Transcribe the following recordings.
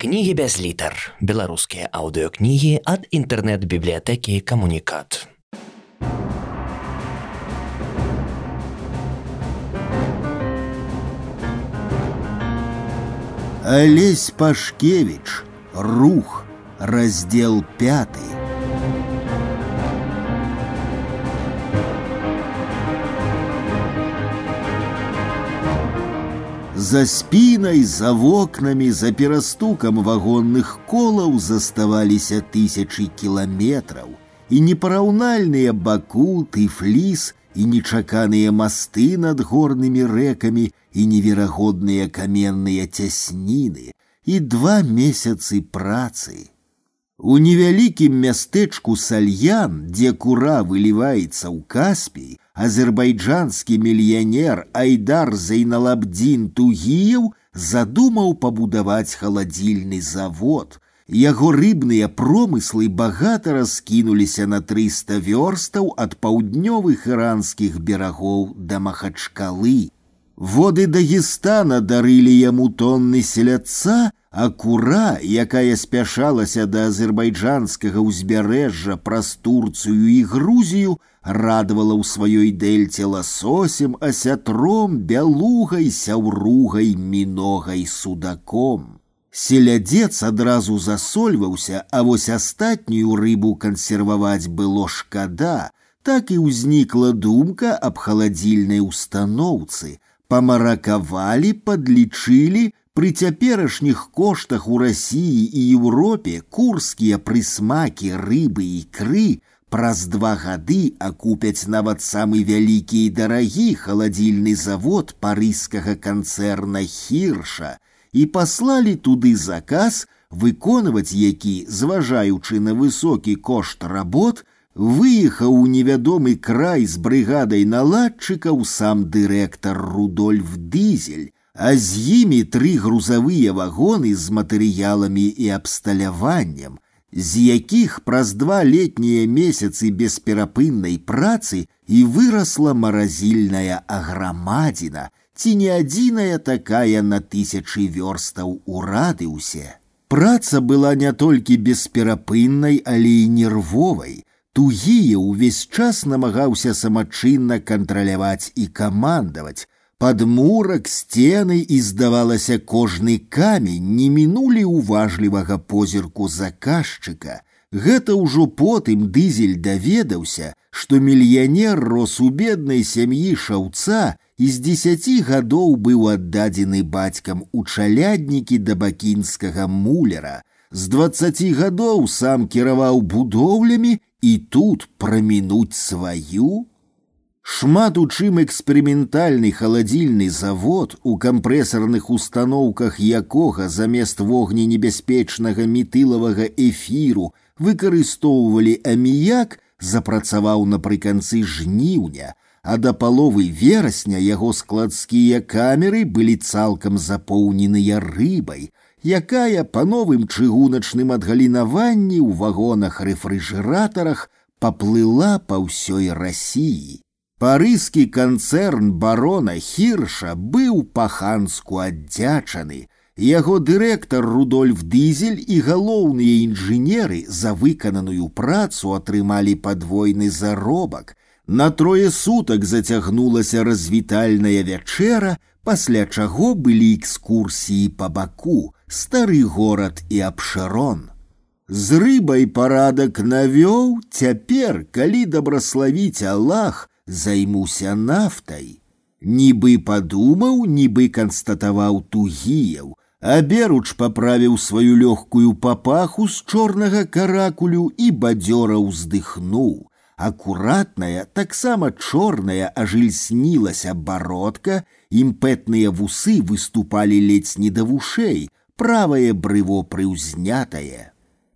Кнігі без літар. Беларускія аўдыёкнігі ад інтэрнэт-бібліятэкі камунікат. Олесь Пашкевич. Рух. Раздел пятый. За спінай, за вокнамі, за перастукам вагонных колаў заставаліся тысячы кіламетраў, і непараўнальныя баку, тыфліс і нечаканыя масты над горнымі рэкамі і неверагодныя каменныя цясніны, і два месяцы працы. У невялікім мястэчку сальян, дзе кура выліваецца ў каспій, азербайджанскі мільянер Айдар Зайналабдзін Тугіев задумаў пабудаваць халадзільны завод. Яго рыбныя промыслы багата раскінуліся на 300 вёрстаў ад паўднёвых іранскіх берагоў да Махачкалы. Воды Дагестана дарылі яму тонны селядца, а кура, якая спяшалася да азербайджанскага ўзбярэжжа праз Турцыю і Грузію, радавала ў сваёй дэльце ласосем, асятром, бялугай, сяўругай, міногай, судаком. Селядзец адразу засольваўся, а вось астатнюю рыбу кансерваваць было шкада, так і ўзнікла думка аб халадзільнай устаноўцы. Памаракавалі, падлічылі, пры цяперашніх коштах у Расіі і Еўропе курскія прысмакі рыбы і кры Праз два гады акупяць нават самы вялікі і дарагі халадзільны завод парыскага канцэрна хірша і паслалі туды заказ, выконваць які, зважаючы на высокі кошт работ, выехаў у невядомы край з брыгадай наладчыкаў сам дырэктар Рудольф Дызель, а з імі тры грузавыя вагоны з матэрыяламі і абсталяваннем – з якіх праз два летнія месяцы бесперапыннай працы і вырасла маразільная аграмадзіна, ці не адзіная такая на тысячы вёрстаў у радыусе. Праца была не толькі бесперапыннай, але і нервовай. Тугія ўвесь час намагаўся самачынна кантраляваць і камандаваць, Падмурак, сцены і, здавалася, кожны камень не мінулі уважлівага позірку заказчыка. Гэта ўжо потым дызель даведаўся, што мільянер рос у беднай сям'і шаўца і з дзесяці гадоў быў аддадзены бацькам у чаляднікі да бакінскага мулера. З дваццаці гадоў сам кіраваў будоўлямі і тут прамінуць сваю Шмат у чым эксперыментальны халадзільны завод, у кампрэсарных установках якога замест вогненебяспечнага метылавага эфіру выкарыстоўвалі аміяк, запрацаваў напрыканцы жніўня, а да паловы верасня яго складскія камеры былі цалкам запоўненыя рыбай, якая па новым чыгуначным адгалінаванні ў вагонах рэфрыжэратарах паплыла па ўсёй рассіі. Парыскі канцэрн барона хірша быў па-ханску аддзячаны. Яго дырэктар Рудольф Дызель і галоўныя інжынеры за выкананую працу атрымалі падвойны заробак. На трое сутак зацягнулася развітальная вячэра, пасля чаго былі экскурсіі па баку, стары горад і абшарон. З рыбай парадак навёў, цяпер, калі дабраславіць Аллах, займуся нафтай. Нібы падумаў, нібы канстатаваў тугіяў, а беруч паправіў сваю лёгкую папаху з чорнага каракулю і бадзёра ўздыхнуў. Акуратная, таксама чорная ажыльснілася бародка, імпэтныя вусы выступалі ледзь не да вушэй, правае брыво прыўзнятае.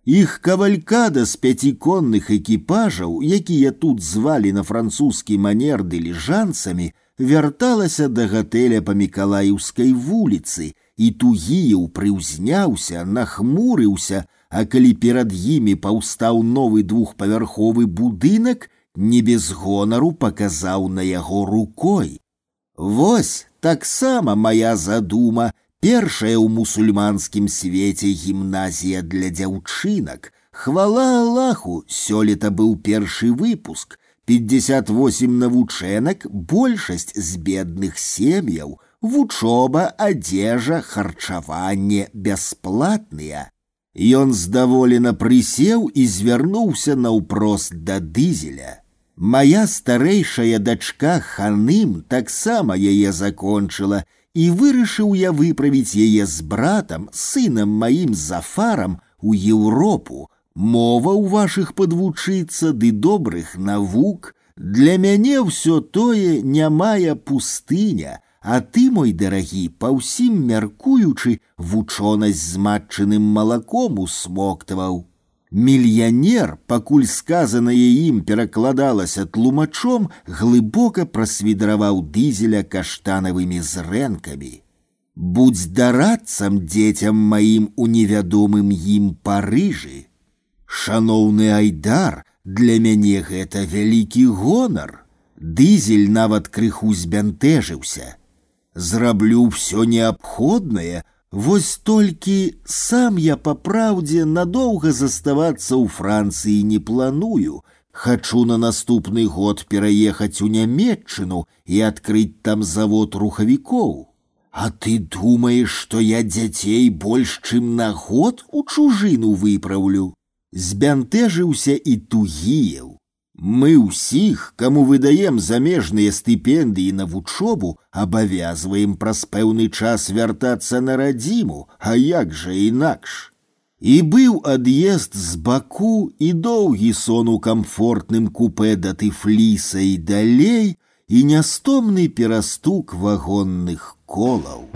Іх кавалькада з пяціконных экіпажаў, якія тут звалі на французскі манер дыліжанцамі, вярталася да гатэля па мікалаеўскай вуліцы, і тугіеў прыўзняўся, нахмурыўся, а калі перад імі паўстаў новы двухпавярховы будынак, не без гонару паказаў на яго рукой. Вось таксама моя задума першая ў мусульманскім свеце гімназія для дзяўчынак. Хвала Аллаху, сёлета быў першы выпуск. 58 навучэнак, большасць з бедных сем'яў, вучоба, адзежа, харчаванне бясплатныя. Ён здаволена прысеў і звярнуўся наўпрост да дызеля. Мая старэйшая дачка ханым таксама яе закончыла, і вырашыў я выправіць яе з братам, сынам маім зафарам у Еўропу. Мова ў вашых падвучыцца ды добрых навук. Для мяне ўсё тое нямая пустыня, а ты, мой дарагі, па ўсім мяркуючы, вучонасць з матчыным малаком усмоктаваў. Мільянер, пакуль сказанае ім перакладалася тлумачом, глыбока прасвідраваў дызеля каштанавымі зрэнкамі. Будзь дарадцам дзецям маім у невядомым ім парыжы. Шаноўны айдар, для мяне гэта вялікі гонар. Дызель нават крыху збянтэжыўся. Зраблю ўсё неабходнае, Вось толькі сам я па праўдзе надоўга заставацца ў Францыі не планую. Хачу на наступны год пераехаць у нямметчыну і адкрыць там завод рухавікоў. А ты думаеш, што я дзяцей больш чым на год у чужыну выпраўлю. Збянтэжыўся і тугіеў. Мы ўсіх, каму выдаем замежныя стыпендыі на вучобу, абавязваем праз пэўны час вяртацца на радзіму, а як жа інакш. І быў ад'езд з баку і доўгі сон у камфортным купе да тыфліса і далей, і нястомны перастук вагонных колаў.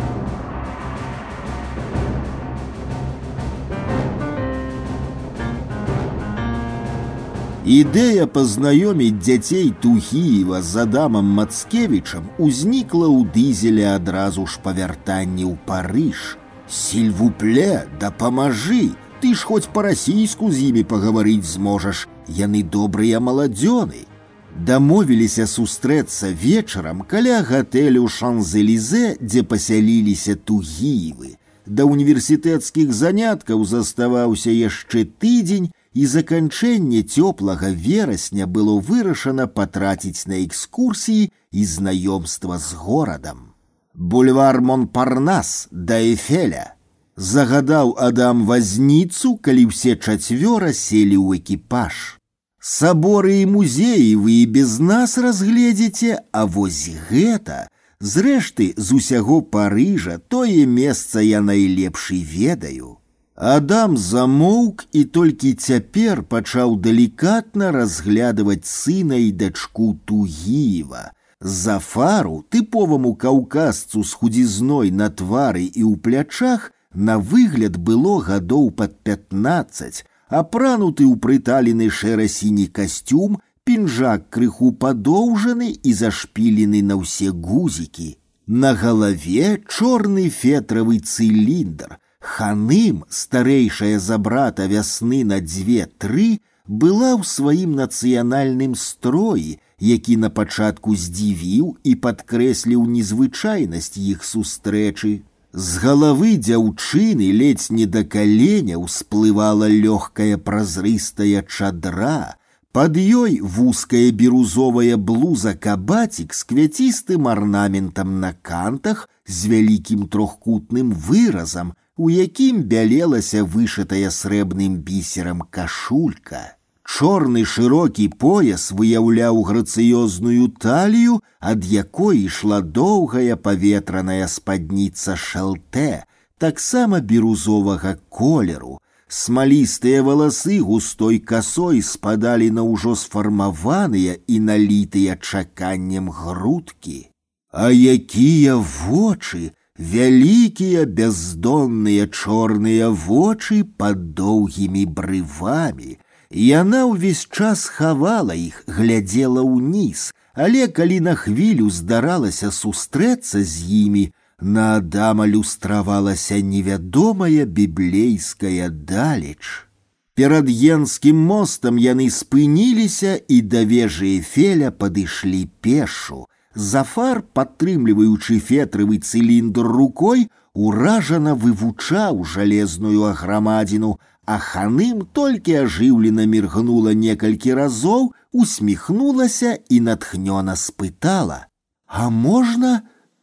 Ідэя пазнаёміць дзяцей Тугіева з Адамам Мацкевічам узнікла ў дызеле адразу ж па вяртанні ў Парыж. Сільвупле, дапамажы, ты ж хоць па-расійску з імі пагаварыць зможаш, яны добрыя маладзёны. Дамовіліся сустрэцца вечарам каля гатэлю Шанзелізе, дзе пасяліліся Тугіевы. Да універсітэцкіх заняткаў заставаўся яшчэ тыдзень, і заканчэнне цёплага верасня было вырашана патраціць на экскурсіі і знаёмства з горадам. Бульвар Монпарнас да Эфеля загадаў Адам вазніцу, калі ўсе чацвёра селі ў экіпаж. Саборы і музеі вы і без нас разгледзіце, а вось гэта, зрэшты, з усяго Парыжа тое месца я найлепшый ведаю. Адам замоўк і толькі цяпер пачаў далікатна разглядываць сына і дачку Тугіева. Зафару, тыповаму каўказцу з худзізной на твары і ў плячах, на выгляд было гадоў пад 15, апрануты ў прыталены шэра-сіні касцюм, пінжак крыху падоўжаны і зашпілены на ўсе гузікі. На галаве чорны фетравы цыліндр – Ханым, старэйшая за брата вясны на дзве-тры, была ў сваім нацыянальным строі, які на пачатку здзівіў і падкрэсліў незвычайнасць іх сустрэчы. З галавы дзяўчыны ледзь не да каленя ўсплывала лёгкая празрыстая чадра, Под ёй вузкая бірузовая блуза кабацік з квяцістым арнаментам на кантах з вялікім трохкутным выразам, у якім бялелася вышытая срэбным бісерам кашулька. Чорны шырокі пояс выяўляў грацыёзную талію, ад якой ішла доўгая паветраная спадніца шалте, таксама бірузовага колеру. Смалістыя валасы густой касой спадалі на ўжо сфармаваныя і налітыя чаканнем грудкі. А якія вочы, вялікія бяздонныя чорныя вочы под доўгімі брывамі. Яна ўвесь час хавала іх, глядзела ўніз, але калі на хвілю здаралася сустрэцца з імі, на Адама люстравалася невядомая біблейская далеч. Перад енскім мостам яны спыніліся і да вежы Эфеля падышлі пешу, Зафар, падтрымліваючы фетравы цыліндр рукой, уражана вывучаў жалезную аграмадзіну, а ханым толькі ажыўлена міргнула некалькі разоў, усміхнулася і натхнёна спытала: « А можна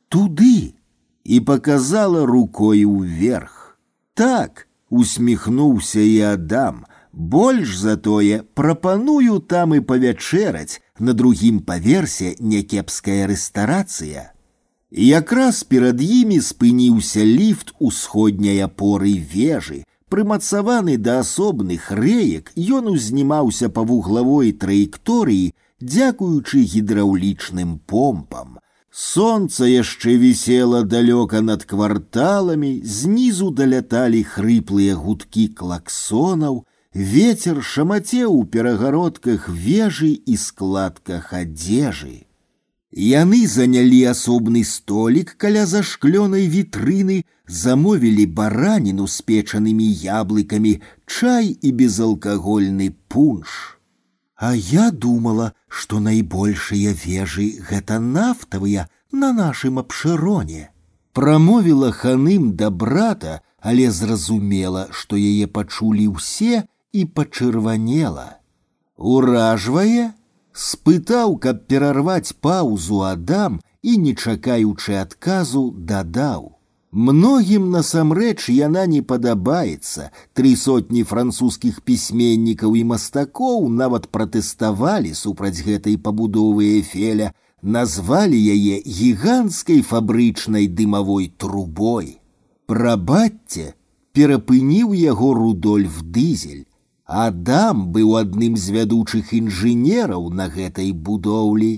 туды? І показала рукой уверх. Так, усміхнуўся і Адам, больш затое прапаную там і павячэраць, на другім паверсе някепская рэстарацыя. Якраз перад імі спыніўся ліфт усходняй апоры вежы, прымацаваны да асобных рэек, ён узнімаўся па вуглавой траекторыі, дзякуючы гідраўлічным помпам. Сонца яшчэ вісела далёка над кварталамі, знізу даляталі хрыплыя гудкі клаксонаў, ветер шамацеў у перагародках вежы і складках адзежы. Яны занялі асобны столік каля зашклёнай вітрыны, замовілі бараніну з печанымі яблыкамі, чай і безалкагольны пунш. А я думала, што найбольшыя вежы гэта нафтавыя на нашым абшыроне. Прамовіла ханым да брата, але зразумела, што яе пачулі ўсе і пачырванела. Уражвае, спытаў, каб перарваць паўзу Адам і, не чакаючы адказу, дадаў. Многім насамрэч яна не падабаецца. Тры сотні французскіх пісьменнікаў і мастакоў нават пратэставалі супраць гэтай пабудовы эфеля, назвалі яе гіганцкай фабрычнай дымавой трубой. Прабацце перапыніў яго Рудольф дызель, Адам быў адным з вядучых інжынераў на гэтай будоўлі.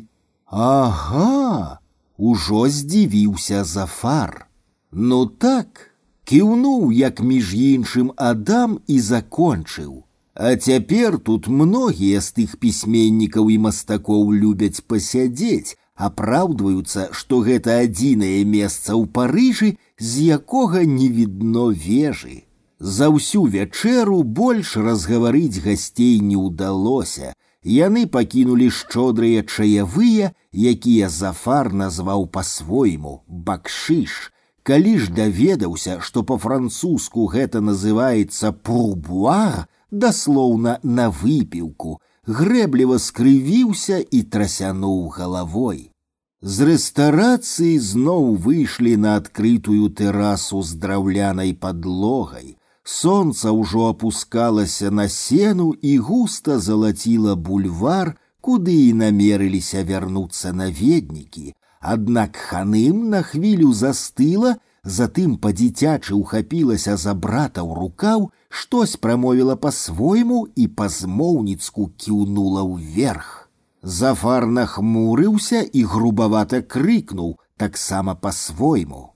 Ага, ужо здзівіўся зафар. Ну так, кіўнуў, як між іншым Адам і закончыў. А цяпер тут многія з тых пісьменнікаў і мастакоў любяць пасядзець, апраўдваюцца, што гэта адзінае месца ў Парыжы, з якога не відно вежы. За ўсю вячэру больш разгаварыць гасцей не ўдалося. Яны пакінулі шчодрыя чаявыя, якія зафар назваў па-свойму бакшыш. Калі ж даведаўся, што па-французску гэта называецца пурбуар, даслоўна на выпіўку, грэбліва скрывіўся і трасянуў галавой. З рэстарацыі зноў выйшлі на адкрытую тэрасу з драўлянай падлогай, Солнце ўжо опускалася на сену і густа залаціла бульвар, куды і намерыліся вярнуцца наведнікі. Аднак ханым на хвілю застыла, затым па-дзіцячы ўхапілася за брата ў рукаў, штось прамовіла па-свойму і па-змоўніцку кіўнула ўверх. Зафар нахмурыўся і грубавата крыкнуў таксама па-свойму.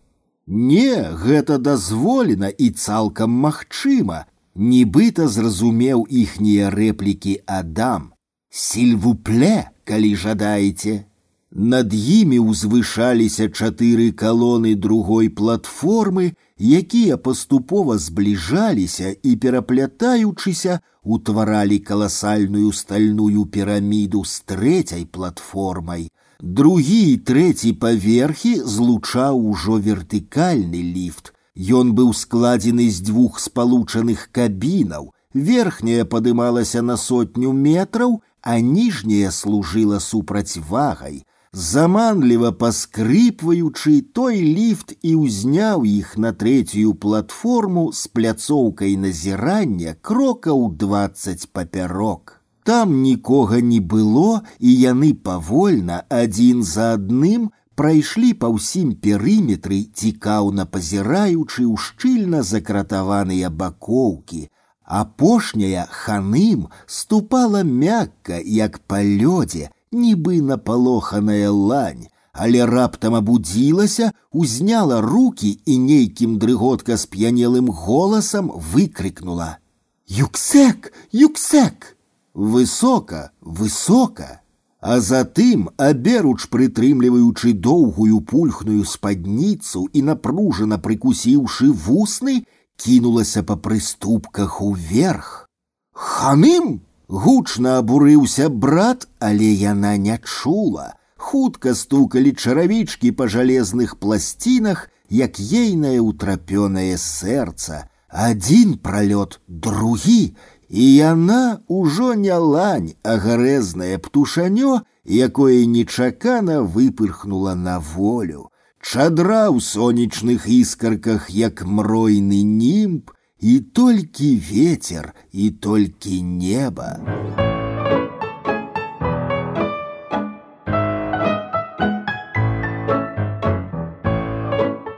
Не, гэта дазволена і цалкам магчыма, нібыта зразумеў іхнія рэплікі Адам. Сільвупле, калі жадаеце. Над імі ўзвышаліся чатыры калоны другой платформы, якія паступова збліжаліся і пераплятаючыся утваралі каласальную стальную піраміду з трэцяй платформай, Другі і трэці паверхі злучаў ужо вертыкальны ліфт. Ён быў складзены з дзвюх спалучаных кабінаў. Верхняя падымалася на сотню метраў, а ніжняя служыла супрацьвагай. Заманліва паскрыпваючы, той ліфт і ўзняў іх на трэцюю платформу з пляцоўкай назірання крокаў двадцать папярок. Там нікога не было, і яны павольна адзін за адным прайшлі па ўсім перыметры, цікаўна пазіраючы ў шчыльна закратаваныя бакоўкі. Апошняя ханым ступала мякка, як па лёдзе, нібы напалоханая лань, але раптам абудзілася, узняла руки і нейкім дрыготка сп'янелым голасам выкрыкнула: « Юксек, юксек! высока, высока, а затым, аберуч прытрымліваючы доўгую пульхную спадніцу і напружана прыкусіўшы вусны, кінулася па прыступках уверх. Ханым гучна абурыўся брат, але яна не чула. Хутка стукалі чаравічкі па жалезных пласцінах, як ейнае утрапёнае сэрца, адзін пралёт другі, і яна ўжо не лань, а гарэзнае птушанё, якое нечакана выпырхнула на волю. Чадра ў сонечных іскарках, як мройны німб, і толькі ветер, і толькі неба.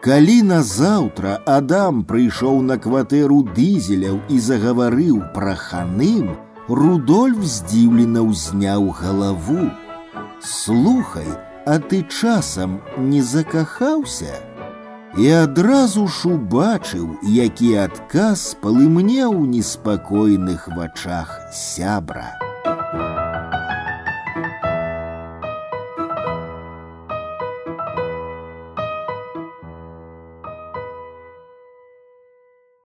Калі назаўтра Адам прыйшоў на кватэру дызеляў і загаварыў пра ханым, Рудольф здзіўлена ўзняў галаву. Слухай, а ты часам не закахаўся? І адразу ж убачыў, які адказ палымнеў у неспакойных вачах сябра.